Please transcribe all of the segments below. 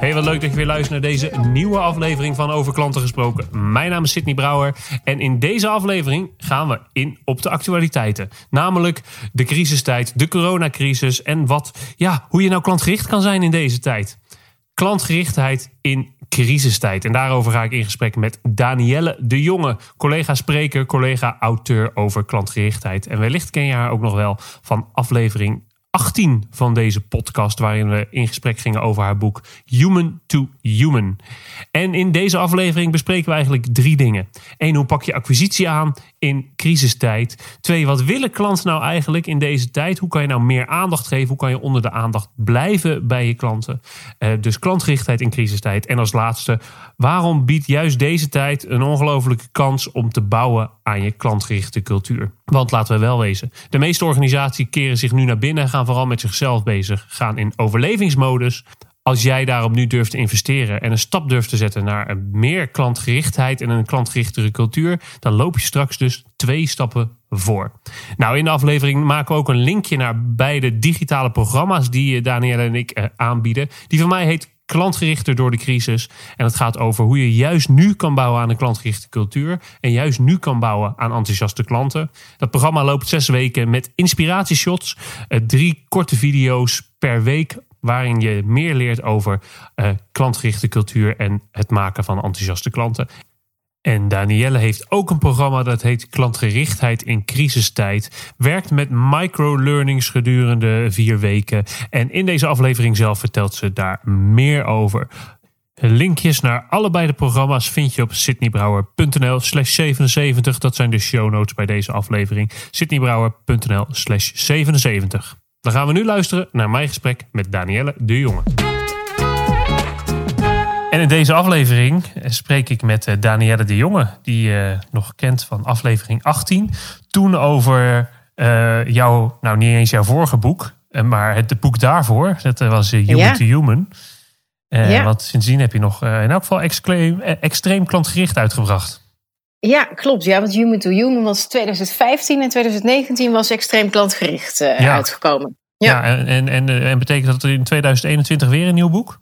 Hey, wat leuk dat je weer luistert naar deze nieuwe aflevering van Over Klanten Gesproken. Mijn naam is Sydney Brouwer en in deze aflevering gaan we in op de actualiteiten. Namelijk de crisistijd, de coronacrisis en wat, ja, hoe je nou klantgericht kan zijn in deze tijd. Klantgerichtheid in crisistijd. En daarover ga ik in gesprek met Danielle de Jonge, collega-spreker, collega-auteur over klantgerichtheid. En wellicht ken je haar ook nog wel van aflevering 18 van deze podcast, waarin we in gesprek gingen over haar boek Human to Human. En in deze aflevering bespreken we eigenlijk drie dingen. Eén, hoe pak je acquisitie aan in crisistijd? Twee, wat willen klanten nou eigenlijk in deze tijd? Hoe kan je nou meer aandacht geven? Hoe kan je onder de aandacht blijven bij je klanten? Uh, dus klantgerichtheid in crisistijd. En als laatste, waarom biedt juist deze tijd een ongelofelijke kans om te bouwen aan je klantgerichte cultuur? Want laten we wel wezen, de meeste organisaties keren zich nu naar binnen, gaan vooral met zichzelf bezig, gaan in overlevingsmodus. Als jij daarop nu durft te investeren en een stap durft te zetten naar een meer klantgerichtheid en een klantgerichtere cultuur, dan loop je straks dus twee stappen voor. Nou, in de aflevering maken we ook een linkje naar beide digitale programma's die Danielle en ik aanbieden. Die van mij heet klantgerichter door de crisis. En het gaat over hoe je juist nu kan bouwen aan een klantgerichte cultuur. En juist nu kan bouwen aan enthousiaste klanten. Dat programma loopt zes weken met inspiratieshots. Drie korte video's per week. Waarin je meer leert over uh, klantgerichte cultuur en het maken van enthousiaste klanten. En Danielle heeft ook een programma dat heet Klantgerichtheid in crisistijd. Werkt met microlearnings gedurende vier weken. En in deze aflevering zelf vertelt ze daar meer over. Linkjes naar allebei de programma's vind je op sydneybrouwer.nl slash 77. Dat zijn de show notes bij deze aflevering. sydneybrouwer.nl slash 77. Dan gaan we nu luisteren naar mijn gesprek met Danielle de Jonge. En in deze aflevering spreek ik met Danielle de Jonge, die je nog kent van aflevering 18. Toen over uh, jouw, nou niet eens jouw vorige boek, maar het boek daarvoor. Dat was Human ja. to Human. Ja. Want sindsdien heb je nog in elk geval extreem, extreem klantgericht uitgebracht. Ja, klopt. Ja, want Human to Human was 2015 en 2019 was extreem klantgericht ja. uitgekomen. Ja, ja en, en, en betekent dat er in 2021 weer een nieuw boek?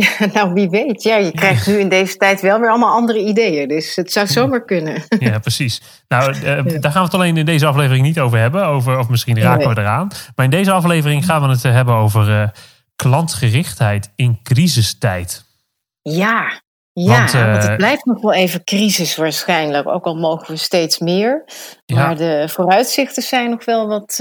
Ja, nou wie weet. Ja, je krijgt nu in deze tijd wel weer allemaal andere ideeën. Dus het zou zomaar kunnen. Ja, precies. Nou, uh, daar gaan we het alleen in deze aflevering niet over hebben. Over, of misschien raken we eraan. Maar in deze aflevering gaan we het hebben over uh, klantgerichtheid in crisistijd. Ja, ja want, uh, want, het blijft nog wel even crisis waarschijnlijk. Ook al mogen we steeds meer. Maar ja. de vooruitzichten zijn nog wel wat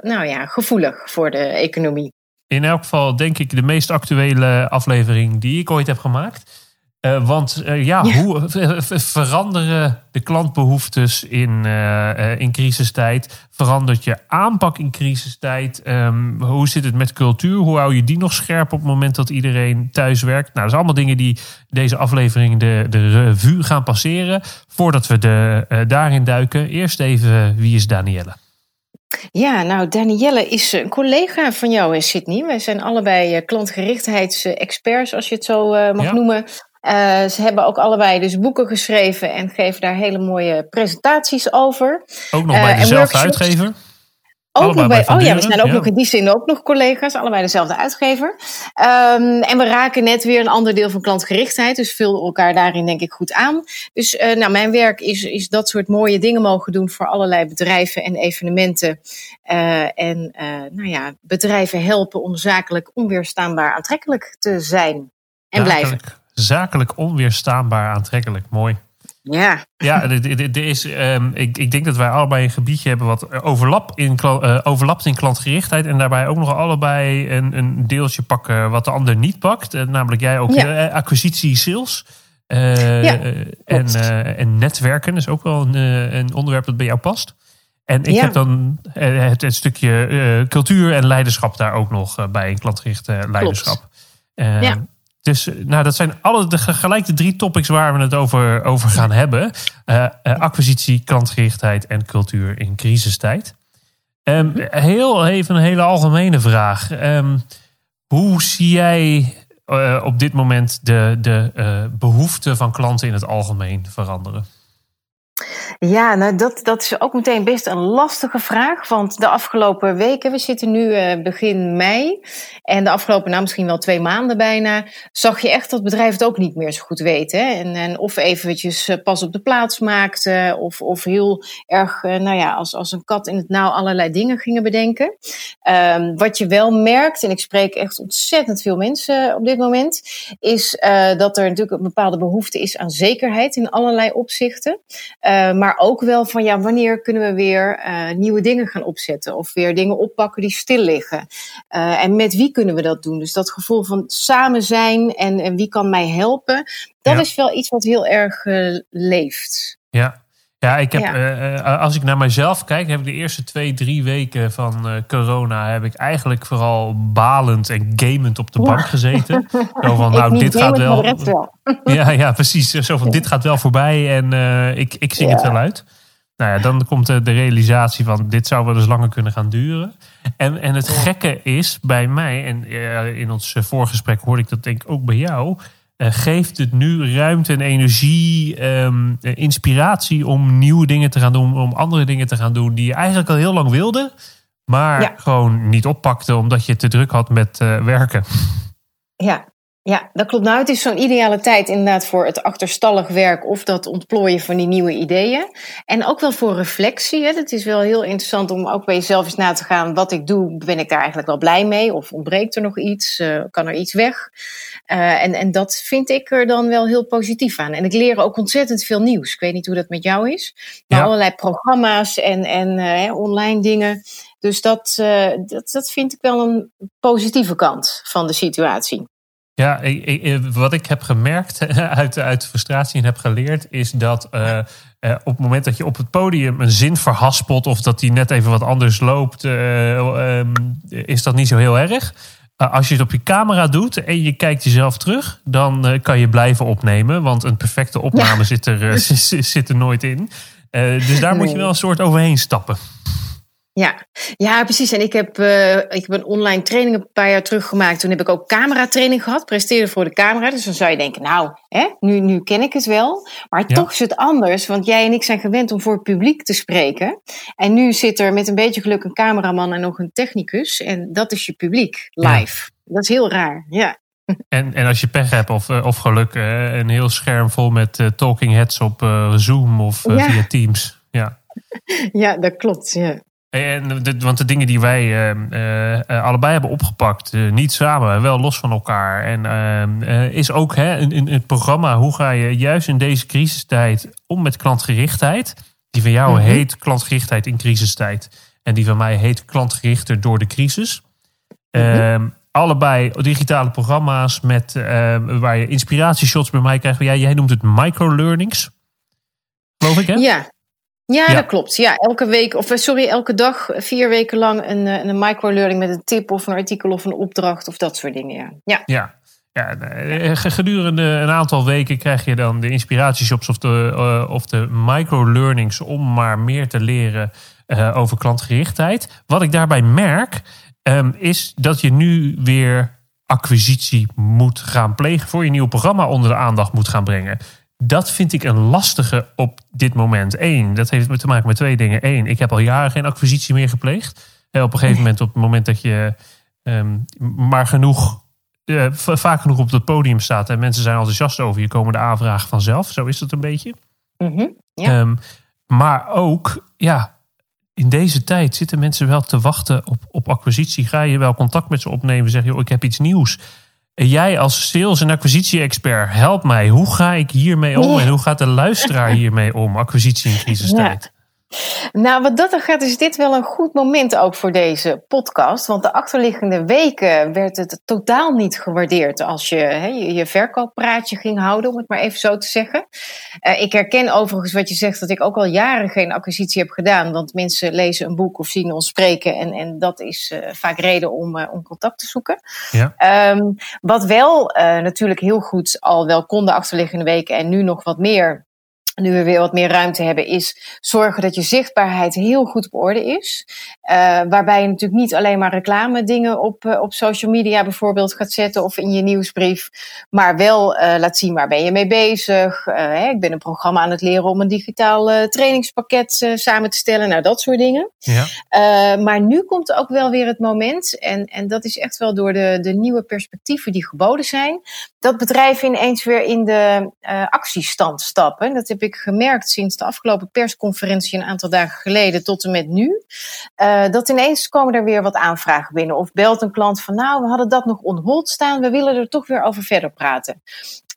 nou ja, gevoelig voor de economie in elk geval denk ik de meest actuele aflevering die ik ooit heb gemaakt. Uh, want uh, ja, ja, hoe veranderen de klantbehoeftes in, uh, in crisistijd? Verandert je aanpak in crisistijd? Um, hoe zit het met cultuur? Hoe hou je die nog scherp op het moment dat iedereen thuis werkt? Nou, dat zijn allemaal dingen die deze aflevering de, de revue gaan passeren. Voordat we de, daarin duiken, eerst even wie is Danielle? Ja, nou, Danielle is een collega van jou in Sydney. Wij zijn allebei klantgerichtheidsexperts, als je het zo uh, mag ja. noemen. Uh, ze hebben ook allebei dus boeken geschreven en geven daar hele mooie presentaties over. Ook nog bij dezelfde uitgever? Ook nog bij, oh ja, we zijn ook ja. nog in die zin ook nog collega's, allebei dezelfde uitgever. Um, en we raken net weer een ander deel van klantgerichtheid, dus vullen elkaar daarin denk ik goed aan. Dus uh, nou, mijn werk is, is dat soort mooie dingen mogen doen voor allerlei bedrijven en evenementen. Uh, en uh, nou ja, bedrijven helpen om zakelijk onweerstaanbaar aantrekkelijk te zijn en zakelijk, blijven. Zakelijk onweerstaanbaar aantrekkelijk, mooi. Ja, ja er is, um, ik, ik denk dat wij allebei een gebiedje hebben wat overlap in, uh, overlapt in klantgerichtheid. En daarbij ook nog allebei een, een deeltje pakken wat de ander niet pakt. Uh, namelijk jij ook ja. uh, acquisitie, sales. Ja, en, en netwerken is ook wel een, een onderwerp dat bij jou past. En ik ja. heb dan het, het stukje cultuur en leiderschap daar ook nog bij, een klantgericht leiderschap. ja. Dus nou, dat zijn alle de, gelijk de drie topics waar we het over, over gaan hebben. Uh, acquisitie, klantgerichtheid en cultuur in crisistijd. Um, heel even een hele algemene vraag. Um, hoe zie jij uh, op dit moment de, de behoeften van klanten in het algemeen veranderen? Ja, nou dat, dat is ook meteen best een lastige vraag. Want de afgelopen weken, we zitten nu uh, begin mei. En de afgelopen, nou misschien wel twee maanden bijna, zag je echt dat bedrijven het ook niet meer zo goed weten. En, en of eventjes uh, pas op de plaats maakten, of, of heel erg, uh, nou ja, als, als een kat in het nauw allerlei dingen gingen bedenken. Um, wat je wel merkt, en ik spreek echt ontzettend veel mensen op dit moment, is dat er natuurlijk een bepaalde behoefte is aan zekerheid in allerlei opzichten. maar maar ook wel van ja, wanneer kunnen we weer uh, nieuwe dingen gaan opzetten of weer dingen oppakken die stil liggen. Uh, en met wie kunnen we dat doen? Dus dat gevoel van samen zijn en, en wie kan mij helpen, dat is wel iets wat heel erg uh, leeft. Ja, ja, ik heb, ja. als ik naar mezelf kijk, heb ik de eerste twee, drie weken van uh, corona heb ik eigenlijk vooral balend en gamend op de bank gezeten. Zo van, nou, dit gaat wel. wel. ja, ja, precies. Zo van, dit gaat wel voorbij en uh, ik, ik zing ja. het wel uit. Nou ja, dan komt de, realisatie van, dit zou wel eens langer kunnen gaan duren. En, en het gekke is bij mij, en in ons voorgesprek hoorde ik dat denk ik ook bij jou geeft het nu ruimte en energie, um, inspiratie om nieuwe dingen te gaan doen, om andere dingen te gaan doen die je eigenlijk al heel lang wilde, maar ja. gewoon niet oppakte omdat je te druk had met uh, werken. Ja, ja, dat klopt. Nou, het is zo'n ideale tijd inderdaad voor het achterstallig werk of dat ontplooien van die nieuwe ideeën. En ook wel voor reflectie. Hè. Het is wel heel interessant om ook bij jezelf eens na te gaan. Wat ik doe, ben ik daar eigenlijk wel blij mee? Of ontbreekt er nog iets? Uh, kan er iets weg? Uh, en, en dat vind ik er dan wel heel positief aan. En ik leer ook ontzettend veel nieuws. Ik weet niet hoe dat met jou is. Maar ja. allerlei programma's en, en uh, online dingen. Dus dat, dat, dat vind ik wel een positieve kant van de situatie. Ja, ik, ik, wat ik heb gemerkt uit, uit frustratie en heb geleerd, is dat uh, uh, op het moment dat je op het podium een zin verhaspelt of dat die net even wat anders loopt, uh, um, is dat niet zo heel erg. als je het op je camera doet en je kijkt jezelf terug, dan kan je blijven opnemen, want een perfecte opname ja. zit, er, zit er nooit in. dus daar nee. moet je wel een soort overheen stappen. Ja, ja, precies. En ik heb, uh, ik heb een online training een paar jaar terug gemaakt. Toen heb ik ook cameratraining gehad, presteren voor de camera. Dus dan zou je denken, nou, hè, nu, nu ken ik het wel. Maar ja. toch is het anders, want jij en ik zijn gewend om voor het publiek te spreken. En nu zit er met een beetje geluk een cameraman en nog een technicus. En dat is je publiek, live. Ja. Dat is heel raar, ja. En, en als je pech hebt of, of geluk, uh, een heel scherm vol met talking heads op Zoom of via Teams. Ja. ja, dat klopt, ja. En de, want de dingen die wij uh, uh, allebei hebben opgepakt, uh, niet samen, wel los van elkaar. En is ook hè, in, in, het programma, hoe ga je juist in deze crisistijd om met klantgerichtheid? Die van jou -hmm. heet klantgerichtheid in crisistijd. En die van mij heet klantgerichter door de crisis. Mm -hmm. allebei digitale programma's met, waar je inspiratieshots bij mij krijgt. Jij, jij noemt het microlearnings. Geloof ik, hè? Ja, ja, ja, dat klopt. Ja, elke week, of sorry, elke dag, vier weken lang een, een microlearning met een tip of een artikel of een opdracht of dat soort dingen. Ja. ja. ja. Ja, gedurende een aantal weken krijg je dan de inspiratieshops of de, uh, of de microlearnings om maar meer te leren uh, over klantgerichtheid. Wat ik daarbij merk, um, is dat je nu weer acquisitie moet gaan plegen voor je nieuw programma onder de aandacht moet gaan brengen. Dat vind ik een lastige op dit moment. Eén, dat heeft te maken met twee dingen. Eén, ik heb al jaren geen acquisitie meer gepleegd. En op een gegeven moment, op het moment dat je um, maar genoeg, uh, vaak genoeg op het podium staat en mensen zijn enthousiast over je, komen de aanvragen vanzelf. Zo is dat een beetje. Mm -hmm, ja. um, maar ook, ja, in deze tijd zitten mensen wel te wachten op, op acquisitie. Ga je wel contact met ze opnemen, zeg je, ik heb iets nieuws. En jij als sales- en acquisitie-expert, help mij. Hoe ga ik hiermee om en hoe gaat de luisteraar hiermee om? Acquisitie in crisistijd. Nou, wat dat er gaat, is dit wel een goed moment ook voor deze podcast. Want de achterliggende weken werd het totaal niet gewaardeerd als je hè, je, verkooppraatje ging houden, om het maar even zo te zeggen. Uh, ik herken overigens wat je zegt, dat ik ook al jaren geen acquisitie heb gedaan. Want mensen lezen een boek of zien ons spreken. En, en dat is uh, vaak reden om, uh, om contact te zoeken. Ja. Um, wat wel natuurlijk heel goed al wel kon de achterliggende weken en nu nog wat meer nu we weer wat meer ruimte hebben, is zorgen dat je zichtbaarheid heel goed op orde is. Uh, waarbij je natuurlijk niet alleen maar reclame dingen op, uh, op social media bijvoorbeeld gaat zetten of in je nieuwsbrief, maar wel uh, laat zien waar ben je mee bezig. Hè, ik ben een programma aan het leren om een digitaal trainingspakket samen te stellen, nou dat soort dingen. Ja. maar nu komt ook wel weer het moment, en, en dat is echt wel door de, de nieuwe perspectieven die geboden zijn, dat bedrijven ineens weer in de actiestand stappen. Dat heb ik gemerkt sinds de afgelopen persconferentie een aantal dagen geleden tot en met nu. Uh, dat ineens komen er weer wat aanvragen binnen. Of belt een klant van nou, we hadden dat nog on hold staan. We willen er toch weer over verder praten.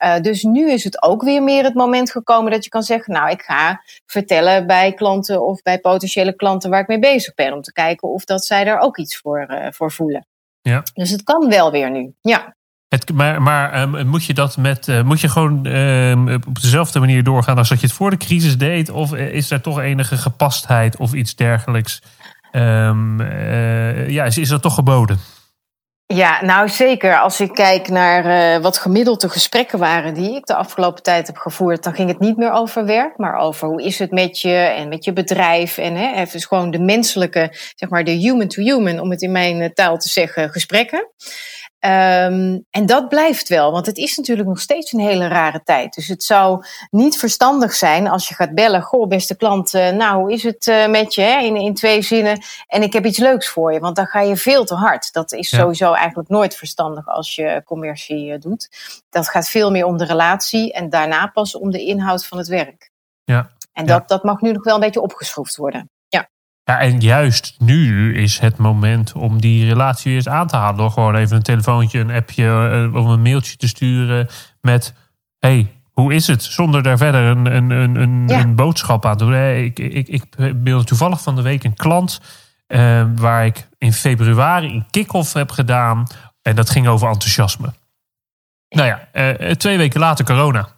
Uh, dus nu is het ook weer meer het moment gekomen dat je kan zeggen, nou, ik ga vertellen bij klanten of bij potentiële klanten waar ik mee bezig ben. Om te kijken of dat zij daar ook iets voor, uh, voor voelen. Ja. Dus het kan wel weer nu. Ja. Het, maar maar um, moet je dat met. Uh, moet je gewoon um, op dezelfde manier doorgaan als dat je het voor de crisis deed? Of is er toch enige gepastheid of iets dergelijks? Um, uh, ja, is, is dat toch geboden? Ja, nou zeker. Als ik kijk naar wat gemiddelde gesprekken waren die ik de afgelopen tijd heb gevoerd, dan ging het niet meer over werk, maar over hoe is het met je en met je bedrijf. En hè, even gewoon de menselijke, zeg maar de human to human, om het in mijn taal te zeggen, gesprekken. Um, en dat blijft wel, want het is natuurlijk nog steeds een hele rare tijd. Dus het zou niet verstandig zijn als je gaat bellen. Goh, beste klant, uh, nou, hoe is het uh, met je? Hè? In, in twee zinnen. En ik heb iets leuks voor je, want dan ga je veel te hard. Dat is ja. sowieso eigenlijk nooit verstandig als je commercie uh, doet. Dat gaat veel meer om de relatie en daarna pas om de inhoud van het werk. Ja. En dat, ja. dat mag nu nog wel een beetje opgeschroefd worden. Ja, en juist nu is het moment om die relatie eens aan te halen. Door gewoon even een telefoontje, een appje of een mailtje te sturen met... hey, hoe is het? Zonder daar verder een, een, een, ja. een boodschap aan te doen. Ik, ik, ik beeld toevallig van de week een klant... Uh, waar ik in februari een kick-off heb gedaan. En dat ging over enthousiasme. Nou ja, uh, twee weken later corona.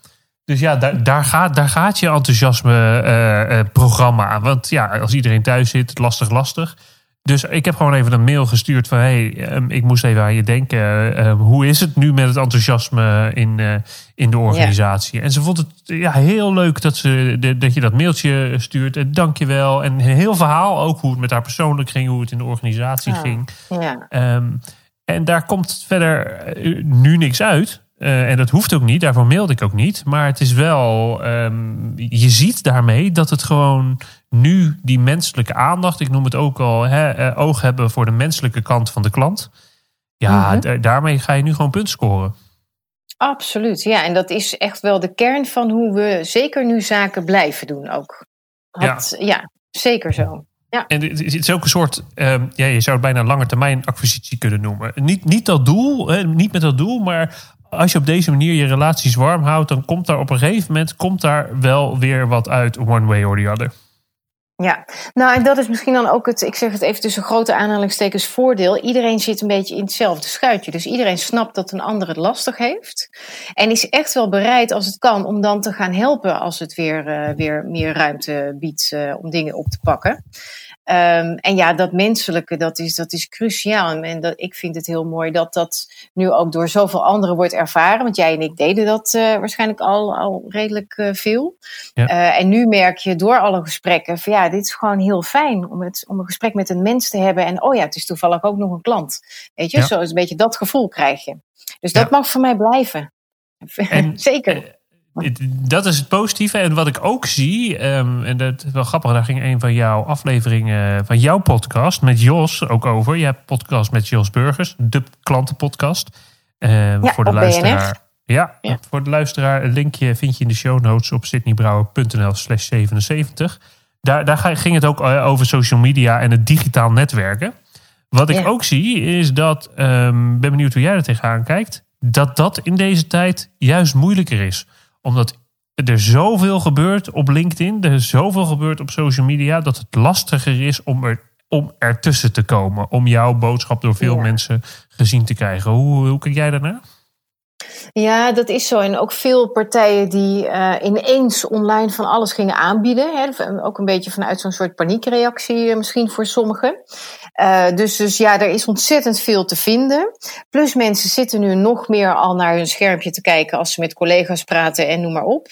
Dus ja, daar, daar, gaat, daar gaat je enthousiasme-programma uh, aan. Want ja, als iedereen thuis zit, lastig, lastig. Dus ik heb gewoon even een mail gestuurd van... hey, um, ik moest even aan je denken. Um, hoe is het nu met het enthousiasme in, uh, in de organisatie? Ja. En ze vond het ja, heel leuk dat, ze, de, dat je dat mailtje stuurt. En dank je wel. En een heel verhaal ook hoe het met haar persoonlijk ging. Hoe het in de organisatie ja. ging. Ja. Um, en daar komt verder nu niks uit... Uh, en dat hoeft ook niet, daarvoor mailde ik ook niet. Maar het is wel, um, je ziet daarmee dat het gewoon nu die menselijke aandacht, ik noem het ook al, hè, uh, oog hebben voor de menselijke kant van de klant. Ja, mm -hmm. daarmee ga je nu gewoon punt scoren. Absoluut, ja. En dat is echt wel de kern van hoe we zeker nu zaken blijven doen ook. Had, ja. ja, zeker zo. Ja. En het is ook een soort, um, ja, je zou het bijna lange termijn acquisitie kunnen noemen. Niet, niet dat doel, hè, niet met dat doel, maar als je op deze manier je relaties warm houdt, dan komt daar op een gegeven moment komt daar wel weer wat uit, one way or the other. Ja, nou en dat is misschien dan ook het, ik zeg het even tussen grote aanhalingstekens, voordeel. Iedereen zit een beetje in hetzelfde schuitje. Dus iedereen snapt dat een ander het lastig heeft. En is echt wel bereid, als het kan, om dan te gaan helpen als het weer, uh, weer meer ruimte biedt uh, om dingen op te pakken. Um, en ja, dat menselijke, dat is, dat is cruciaal. En dat, ik vind het heel mooi dat dat nu ook door zoveel anderen wordt ervaren. Want jij en ik deden dat uh, waarschijnlijk al, al redelijk uh, veel. Ja. Uh, en nu merk je door alle gesprekken van ja, dit is gewoon heel fijn om, het, om een gesprek met een mens te hebben. En oh ja, het is toevallig ook nog een klant. Weet je, ja. zo is een beetje dat gevoel krijg je. Dus dat ja. mag voor mij blijven. En, Zeker dat is het positieve. En wat ik ook zie, um, en dat is wel grappig, daar ging een van jouw afleveringen van jouw podcast met Jos ook over. Je hebt podcast met Jos Burgers, de klantenpodcast. Ja, voor de luisteraar. Ja, ja, voor de luisteraar. Een linkje vind je in de show notes op sydneybrouwer.nl slash 77. Daar, daar ging het ook eh, over social media en het digitaal netwerken. Wat ik ja. ook zie is dat, um, ben benieuwd hoe jij er tegenaan kijkt, dat dat in deze tijd juist moeilijker is omdat er zoveel gebeurt op LinkedIn, er zoveel gebeurt op social media, dat het lastiger is om er om ertussen te komen. Om jouw boodschap door veel mensen gezien te krijgen. Hoe, hoe kijk jij daarnaar? Ja, dat is zo. En ook veel partijen die uh, ineens online van alles gingen aanbieden. Hè. Ook een beetje vanuit zo'n soort paniekreactie uh, misschien voor sommigen. Uh, dus, dus ja, er is ontzettend veel te vinden. Plus mensen zitten nu nog meer al naar hun schermpje te kijken als ze met collega's praten en noem maar op.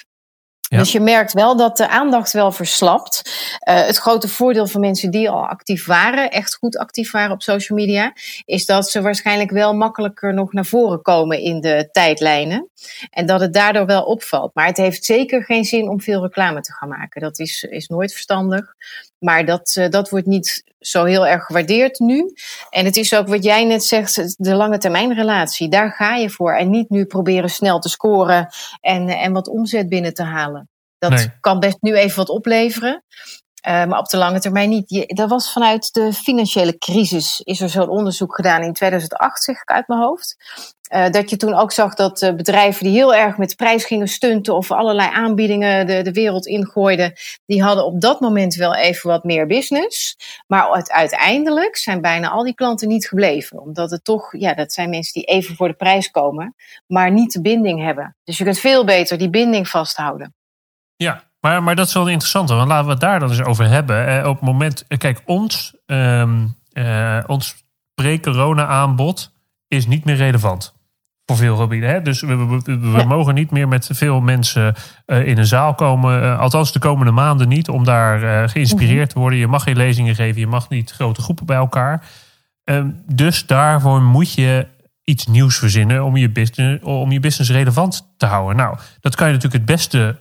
Dus je merkt wel dat de aandacht wel verslapt. Uh, het grote voordeel van mensen die al actief waren, echt goed actief waren op social media, is dat ze waarschijnlijk wel makkelijker nog naar voren komen in de tijdlijnen. En dat het daardoor wel opvalt. Maar het heeft zeker geen zin om veel reclame te gaan maken. Dat is, is nooit verstandig. Maar dat, uh, dat wordt niet zo heel erg gewaardeerd nu. En het is ook wat jij net zegt, de lange termijn relatie. Daar ga je voor. En niet nu proberen snel te scoren en, en wat omzet binnen te halen. Dat kan best nu even wat opleveren. Uh, maar op de lange termijn niet. Je, er was vanuit de financiële crisis is er zo'n onderzoek gedaan in 2008, zeg ik uit mijn hoofd. Uh, dat je toen ook zag dat uh, bedrijven die heel erg met prijs gingen stunten of allerlei aanbiedingen de, de wereld ingooiden, die hadden op dat moment wel even wat meer business. Maar uiteindelijk zijn bijna al die klanten niet gebleven. Omdat het toch, ja, dat zijn mensen die even voor de prijs komen, maar niet de binding hebben. Dus je kunt veel beter die binding vasthouden. Ja, maar, maar dat is wel interessant, want laten we het daar dan eens over hebben. Eh, op het moment, eh, kijk, ons, uh, ons pre-corona-aanbod is niet meer relevant voor veel gebieden. Hè? Dus we, we, we mogen niet meer met veel mensen uh, in een zaal komen. Uh, althans, de komende maanden niet, om daar uh, geïnspireerd te worden. Je mag geen lezingen geven, je mag niet grote groepen bij elkaar. Um, dus daarvoor moet je iets nieuws verzinnen om je, business, om je business relevant te houden. Nou, dat kan je natuurlijk het beste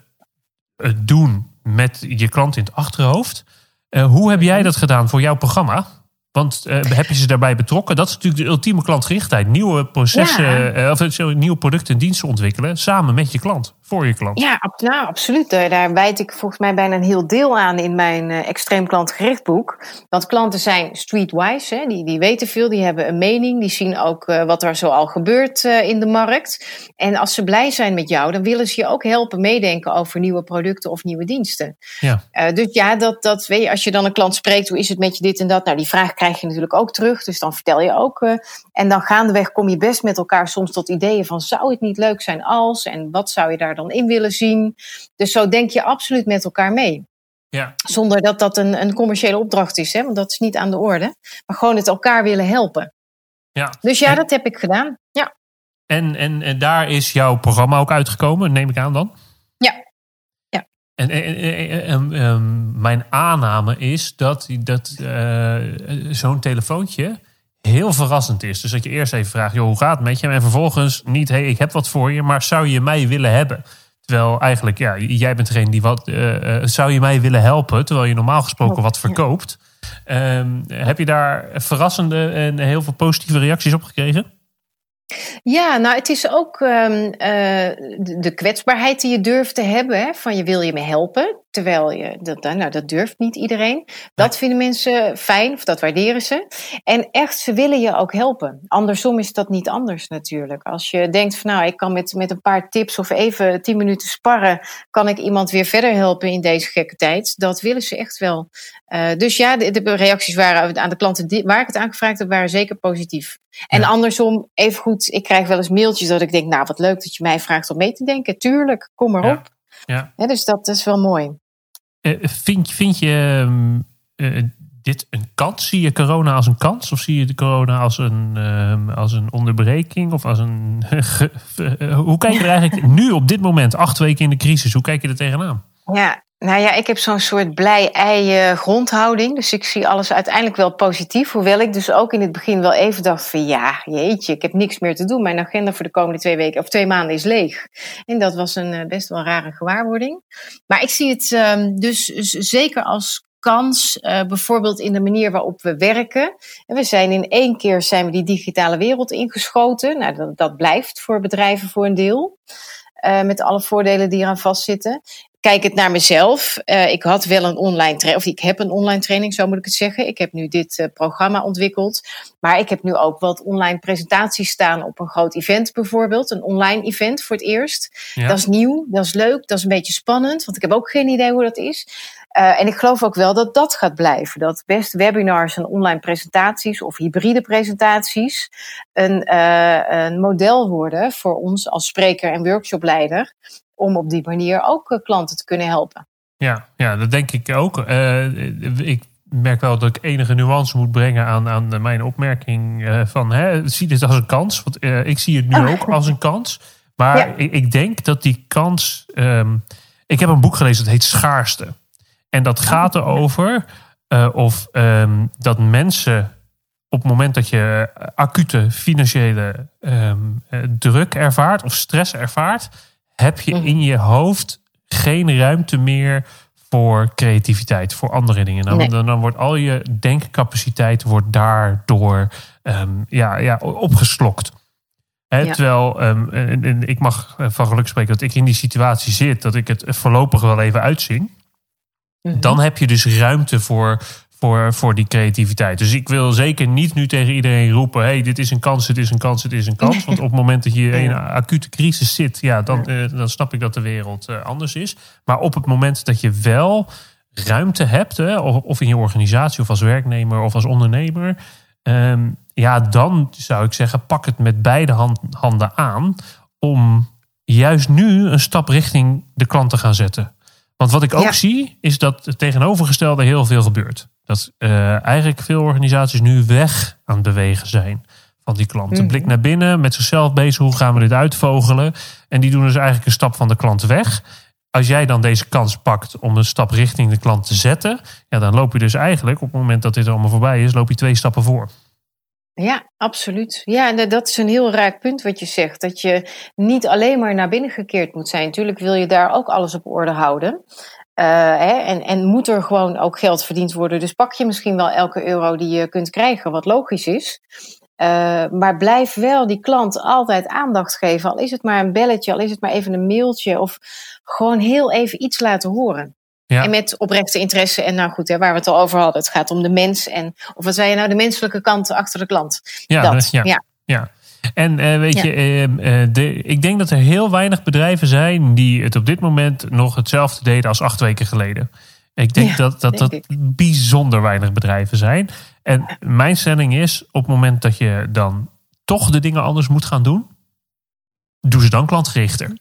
doen met je klant in het achterhoofd. Hoe heb jij dat gedaan voor jouw programma? Want uh, heb je ze daarbij betrokken? Dat is natuurlijk de ultieme klantgerichtheid. Nieuwe processen, ja. uh, of nieuwe producten en diensten ontwikkelen samen met je klant voor je klant. Ja, nou, absoluut. Daar wijd ik volgens mij bijna een heel deel aan in mijn uh, extreem klantgericht boek. Want klanten zijn streetwise, hè? Die, die weten veel, die hebben een mening, die zien ook uh, wat er zo al gebeurt uh, in de markt. En als ze blij zijn met jou, dan willen ze je ook helpen meedenken over nieuwe producten of nieuwe diensten. Ja. dus ja, dat, dat weet je, als je dan een klant spreekt, hoe is het met je dit en dat? Nou, die vraag krijg je natuurlijk ook terug, dus dan vertel je ook. en dan gaandeweg kom je best met elkaar soms tot ideeën van, zou het niet leuk zijn als? En wat zou je daar dan in willen zien. Dus zo denk je absoluut met elkaar mee. Ja. Zonder dat dat een, een commerciële opdracht is, hè? want dat is niet aan de orde. Maar gewoon het elkaar willen helpen. Ja. Dus ja, dat heb ik gedaan. Ja. En, en, en daar is jouw programma ook uitgekomen, neem ik aan dan? Ja. ja. En, en, en, en mijn aanname is dat, dat uh, zo'n telefoontje heel verrassend is. Dus dat je eerst even vraagt, joh, hoe gaat het met je? En vervolgens niet, hé, hey, ik heb wat voor je, maar zou je mij willen hebben? Terwijl eigenlijk, ja, jij bent degene die wat. Uh, zou je mij willen helpen? Terwijl je normaal gesproken wat verkoopt. Um, heb je daar verrassende en heel veel positieve reacties op gekregen? Ja, nou het is ook um, uh, de kwetsbaarheid die je durft te hebben. Hè, van je wil je me helpen. Terwijl je, dat, nou, dat durft niet iedereen. Dat vinden mensen fijn, of dat waarderen ze. En echt, ze willen je ook helpen. Andersom is dat niet anders natuurlijk. Als je denkt van nou, ik kan met, met een paar tips of even tien minuten sparren, kan ik iemand weer verder helpen in deze gekke tijd. Dat willen ze echt wel. Uh, dus ja, de, de, reacties waren aan de klanten die, waar ik het aangevraagd heb, waren zeker positief. En ja. andersom, even goed, ik krijg wel eens mailtjes dat ik denk, nou wat leuk dat je mij vraagt om mee te denken. Tuurlijk, kom maar op. Ja. ja. dus dat is wel mooi. Uh, vind, vind je uh, dit een kans? Zie je corona als een kans? Of zie je de corona als een, uh, als een onderbreking? Of als een. hoe kijk je er eigenlijk nu op dit moment, acht weken in de crisis, hoe kijk je er tegenaan? Ja, nou ja, ik heb zo'n soort blij-ei grondhouding. Dus ik zie alles uiteindelijk wel positief. Hoewel ik dus ook in het begin wel even dacht van ja, jeetje, ik heb niks meer te doen. Mijn agenda voor de komende twee weken of twee maanden is leeg. En dat was een best wel rare gewaarwording. Maar ik zie het um, dus zeker als kans, uh, bijvoorbeeld in de manier waarop we werken. En we zijn in één keer zijn we die digitale wereld ingeschoten. Nou, dat, dat blijft voor bedrijven voor een deel. Met alle voordelen die eraan vastzitten kijk het naar mezelf. Uh, ik had wel een online training, of ik heb een online training, zo moet ik het zeggen. Ik heb nu dit uh, programma ontwikkeld. Maar ik heb nu ook wat online presentaties staan op een groot event bijvoorbeeld. Een online event voor het eerst. Ja. Dat is nieuw, dat is leuk, dat is een beetje spannend. Want ik heb ook geen idee hoe dat is. Uh, en ik geloof ook wel dat dat gaat blijven. Dat best webinars en online presentaties of hybride presentaties een, uh, een model worden voor ons als spreker en workshopleider. Om op die manier ook uh, klanten te kunnen helpen. Ja, ja dat denk ik ook. ik merk wel dat ik enige nuance moet brengen aan, aan mijn opmerking van hè, zie dit als een kans. Want ik zie het nu oh. ook als een kans. Maar ja. ik, ik, denk dat die kans. Um, ik heb een boek gelezen dat heet Schaarste. En dat gaat erover uh, of um, dat mensen op het moment dat je acute financiële um, druk ervaart of stress ervaart, heb je in je hoofd geen ruimte meer voor creativiteit, voor andere dingen. Dan, nee. dan, dan, wordt al je denkcapaciteit wordt daardoor um, ja, ja, opgeslokt. Ja. Terwijl um, en, en ik mag van geluk spreken dat ik in die situatie zit, dat ik het voorlopig wel even uitzing. Mhm. Dan heb je dus ruimte voor, voor, voor die creativiteit. Dus ik wil zeker niet nu tegen iedereen roepen: hey, dit is een kans, het is een kans, het is een kans. Want op het moment dat je in een acute crisis zit, ja, dan, uh, dan snap ik dat de wereld uh, anders is. Maar op het moment dat je wel ruimte hebt, hè, of, of in je organisatie, of als werknemer of als ondernemer. Um, ja, dan zou ik zeggen, pak het met beide hand, handen aan om juist nu een stap richting de klant te gaan zetten. Want wat ik ook zie, is dat het tegenovergestelde heel veel gebeurt. Dat uh, eigenlijk veel organisaties nu weg aan het bewegen zijn van die klant. Een mhm. blik naar binnen, met zichzelf bezig, hoe gaan we dit uitvogelen? En die doen dus eigenlijk een stap van de klant weg. Als jij dan deze kans pakt om een stap richting de klant te zetten, ja, dan loop je dus eigenlijk op het moment dat dit allemaal voorbij is, loop je twee stappen voor. Ja, absoluut. Ja, en dat is een heel raak punt wat je zegt. Dat je niet alleen maar naar binnen gekeerd moet zijn. Natuurlijk wil je daar ook alles op orde houden. Uh, hè, en, en moet er gewoon ook geld verdiend worden. Dus pak je misschien wel elke euro die je kunt krijgen, wat logisch is. Uh, maar blijf wel die klant altijd aandacht geven. Al is het maar een belletje, al is het maar even een mailtje. Of gewoon heel even iets laten horen. Ja. En met oprechte interesse. En nou goed, hè, waar we het al over hadden. Het gaat om de mens. En, of wat zei je nou, de menselijke kant achter de klant. Ja, dat. ja. ja. ja. En uh, weet je, uh, de, ik denk dat er heel weinig bedrijven zijn die het op dit moment nog hetzelfde deden als acht weken geleden. Ik denk ja, dat dat, dat bijzonder weinig bedrijven zijn. En mijn stelling is, op het moment dat je dan toch de dingen anders moet gaan doen, doe ze dan klantgerichter.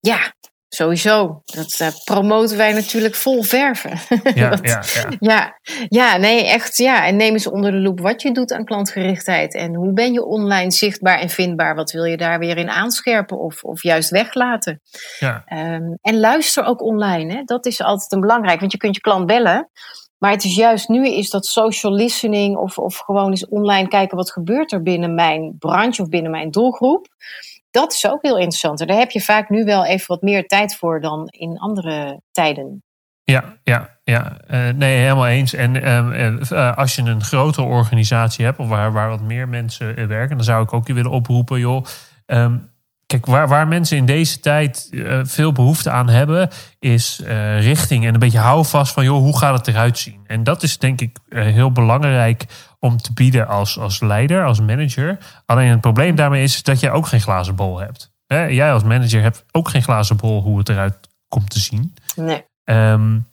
Ja, Sowieso. Dat uh, promoten wij natuurlijk vol verven. Ja, ja, ja. ja, ja, nee, echt. Ja. En neem eens onder de loep wat je doet aan klantgerichtheid. En hoe ben je online zichtbaar en vindbaar? Wat wil je daar weer in aanscherpen of, of juist weglaten? Ja. Um, en luister ook online. Hè. Dat is altijd een belangrijk, want je kunt je klant bellen. Maar het is juist nu is dat social listening of, of gewoon eens online kijken wat gebeurt er binnen mijn branche of binnen mijn doelgroep dat is ook heel interessant. En daar heb je vaak nu wel even wat meer tijd voor dan in andere tijden. Ja, ja, ja. Uh, nee, helemaal eens. En uh, als je een grotere organisatie hebt, of waar, waar wat meer mensen werken, dan zou ik ook je willen oproepen, joh. Um, Kijk, waar, waar mensen in deze tijd uh, veel behoefte aan hebben, is uh, richting en een beetje houvast van, joh, hoe gaat het eruit zien? En dat is denk ik uh, heel belangrijk om te bieden als, als leider, als manager. Alleen het probleem daarmee is dat jij ook geen glazen bol hebt. Hè? Jij als manager hebt ook geen glazen bol hoe het eruit komt te zien. Nee. Um,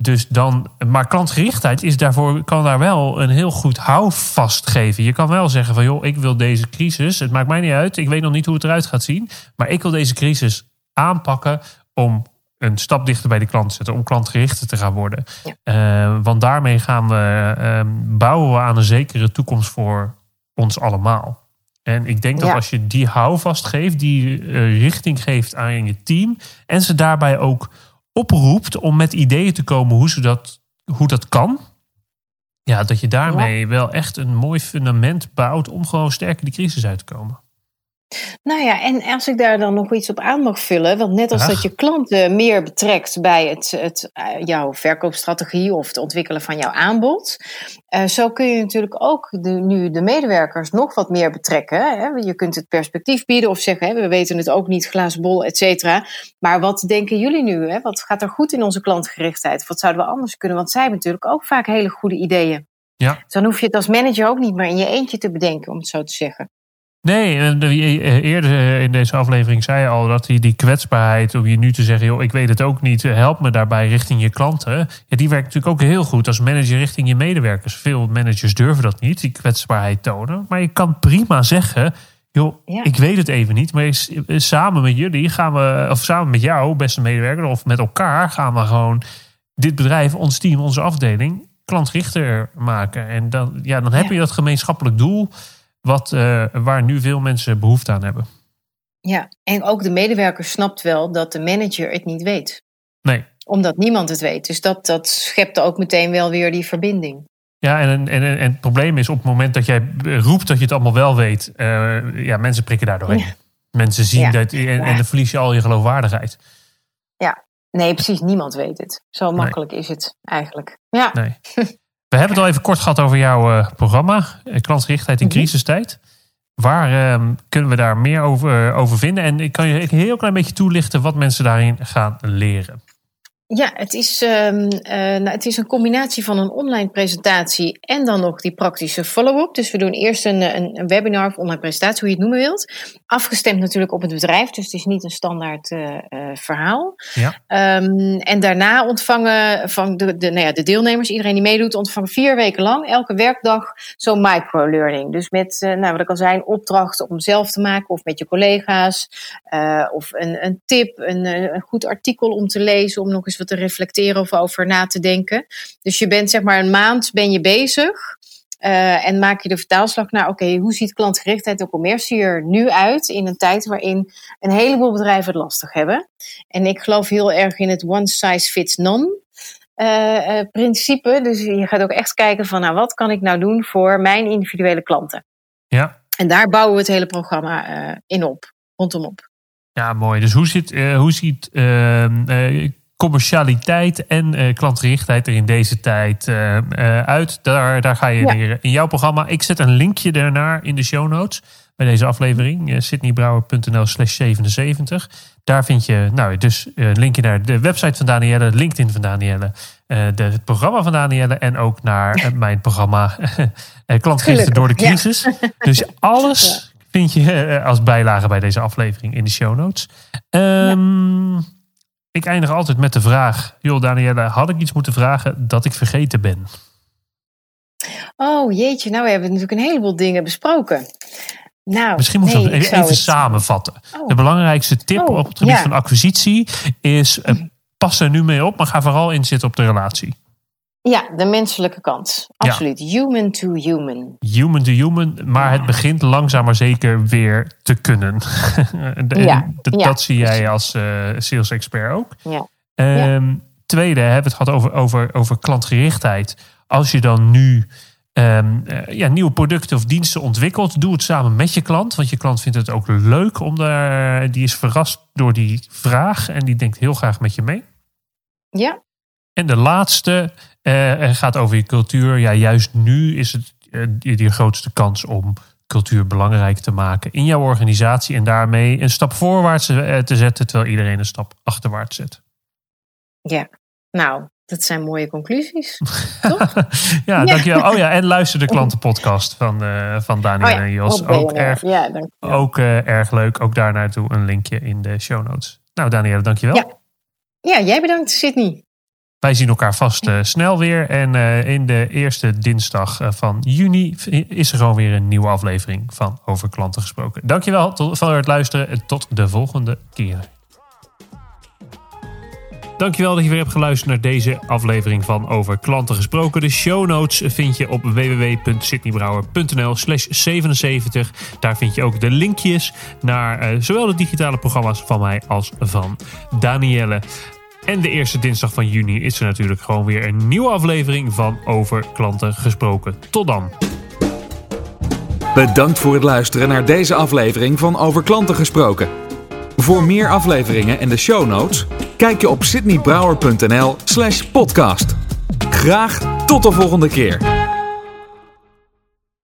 dus dan, maar klantgerichtheid is daarvoor, kan daar wel een heel goed houvast geven. Je kan wel zeggen van joh, ik wil deze crisis, het maakt mij niet uit, ik weet nog niet hoe het eruit gaat zien, maar ik wil deze crisis aanpakken om een stap dichter bij de klant te zetten, om klantgerichter te gaan worden. Uh, want daarmee gaan we, uh, bouwen we aan een zekere toekomst voor ons allemaal. En ik denk dat als je die houvast geeft, die uh, richting geeft aan je team en ze daarbij ook oproept om met ideeën te komen hoe, ze dat, hoe dat kan. Ja, dat je daarmee wel echt een mooi fundament bouwt om gewoon sterker die crisis uit te komen. Nou ja, en als ik daar dan nog iets op aan mag vullen, want net als dat je klanten meer betrekt bij het, het, uh, jouw verkoopstrategie of het ontwikkelen van jouw aanbod, uh, zo kun je natuurlijk ook de, nu de medewerkers nog wat meer betrekken. Hè? Je kunt het perspectief bieden of zeggen, hè, we weten het ook niet, glazen bol, et cetera. Maar wat denken jullie nu? Hè? Wat gaat er goed in onze klantgerichtheid? Wat zouden we anders kunnen? Want zij hebben natuurlijk ook vaak hele goede ideeën. Ja. Dus dan hoef je het als manager ook niet meer in je eentje te bedenken, om het zo te zeggen. Nee, eh, eerder eh, in deze aflevering zei je al dat die, die kwetsbaarheid, om je nu te zeggen, joh, ik weet het ook niet, help me daarbij richting je klanten. Ja, die werkt natuurlijk ook heel goed als manager richting je medewerkers. Veel managers durven dat niet, die kwetsbaarheid tonen. Maar je kan prima zeggen, joh, ik weet het even niet, maar samen met jullie gaan we, of samen met jou, beste medewerker, of met elkaar gaan we gewoon dit bedrijf, ons team, onze afdeling, klantgerichter maken. En dan, ja, dan heb je dat gemeenschappelijk doel wat, uh, waar nu veel mensen behoefte aan hebben. Ja, en ook de medewerker snapt wel dat de manager het niet weet. Nee. Omdat niemand het weet. Dus dat, dat schept ook meteen wel weer die verbinding. Ja, en, en, en, het probleem is op het moment dat jij roept dat je het allemaal wel weet, uh, ja, mensen prikken daar doorheen. Mensen zien dat en, en dan verlies je al je geloofwaardigheid. Ja, nee, precies. Niemand weet het. Zo makkelijk is het eigenlijk. Ja. Nee. We hebben het al even kort gehad over jouw uh, programma, eh, klantgerichtheid in mm crisistijd. Waar uh, kunnen we daar meer over, uh, over vinden? En ik kan je een heel klein beetje toelichten wat mensen daarin gaan leren. Ja, het is, um, uh, nou, het is een combinatie van een online presentatie en dan nog die praktische follow-up. Dus we doen eerst een, een, een, webinar of online presentatie, hoe je het noemen wilt. Afgestemd natuurlijk op het bedrijf, dus het is niet een standaard uh, uh, verhaal. Ja. Um, en daarna ontvangen van de, de, nou ja, de deelnemers, iedereen die meedoet, ontvangen vier weken lang, elke werkdag, zo'n microlearning. Dus met, nou, wat ik al zei, een opdracht om zelf te maken of met je collega's. of een, een tip, een, een goed artikel om te lezen, om nog eens te reflecteren of over na te denken. Dus je bent zeg maar een maand ben je bezig. Uh, en maak je de vertaalslag naar, oké, hoe ziet klantgerichtheid en commercie er nu uit in een tijd waarin een heleboel bedrijven het lastig hebben. En ik geloof heel erg in het one size fits none. Uh, uh, principe. Dus je gaat ook echt kijken van, nou, wat kan ik nou doen voor mijn individuele klanten? Ja. En daar bouwen we het hele programma in op, rondom op. Ja, mooi. Dus hoe ziet, hoe ziet ehm, commercialiteit en uh, klantgerichtheid er in deze tijd uh, uh, uit. Daar, daar ga je ja. leren in jouw programma. Ik zet een linkje daarnaar in de show notes bij deze aflevering. Sydneybrouwer.nl slash 77. Daar vind je nou, dus een linkje naar de website van Danielle, LinkedIn van Danielle, de, het programma van Danielle en ook naar mijn programma Klantgericht door de crisis. Ja. Dus alles vind je als bijlage bij deze aflevering in de show notes. Um, ik eindig altijd met de vraag: Joh, Danielle, had ik iets moeten vragen dat ik vergeten ben? Oh jeetje, nou we hebben natuurlijk een heleboel dingen besproken. Nou, Misschien moeten we even, even samenvatten. Oh. De belangrijkste tip oh, op het gebied ja. van acquisitie is: uh, pas er nu mee op, maar ga vooral inzitten op de relatie. Ja, de menselijke kant. Absoluut. Human to human. Human to human, maar het begint langzaam maar zeker weer te kunnen. ja. Dat, dat zie jij als uh, sales expert ook. Ja. Um, tweede, hebben we het gehad over, over, over klantgerichtheid. Als je dan nu um, uh, ja, nieuwe producten of diensten ontwikkelt, doe het samen met je klant. Want je klant vindt het ook leuk om daar, die is verrast door die vraag en die denkt heel graag met je mee. Ja. En de laatste uh, gaat over je cultuur. Ja, juist nu is het uh, je grootste kans om cultuur belangrijk te maken in jouw organisatie. En daarmee een stap voorwaarts uh, te zetten, terwijl iedereen een stap achterwaarts zet. Ja, nou, dat zijn mooie conclusies. Toch? ja, dankjewel. Oh ja, en luister de klantenpodcast van, uh, van Daniel oh ja, en Jos. Ook, erg, ja, ook uh, erg leuk. Ook daar naartoe een linkje in de show notes. Nou, Daniel, dankjewel. Ja. ja, jij bedankt, Sydney. Wij zien elkaar vast uh, snel weer. En uh, in de eerste dinsdag uh, van juni is er gewoon weer een nieuwe aflevering van Over Klanten Gesproken. Dankjewel tot, voor het luisteren en tot de volgende keer. Dankjewel dat je weer hebt geluisterd naar deze aflevering van Over Klanten Gesproken. De show notes vind je op www.sydneybrouwer.nl slash 77. Daar vind je ook de linkjes naar zowel de digitale programma's van mij als van Danielle. En de eerste dinsdag van juni is er natuurlijk gewoon weer een nieuwe aflevering van Over Klanten Gesproken. Tot dan. Bedankt voor het luisteren naar deze aflevering van Over Klanten Gesproken. Voor meer afleveringen en de show notes, kijk je op sydneybrouwer.nl slash podcast. Graag tot de volgende keer.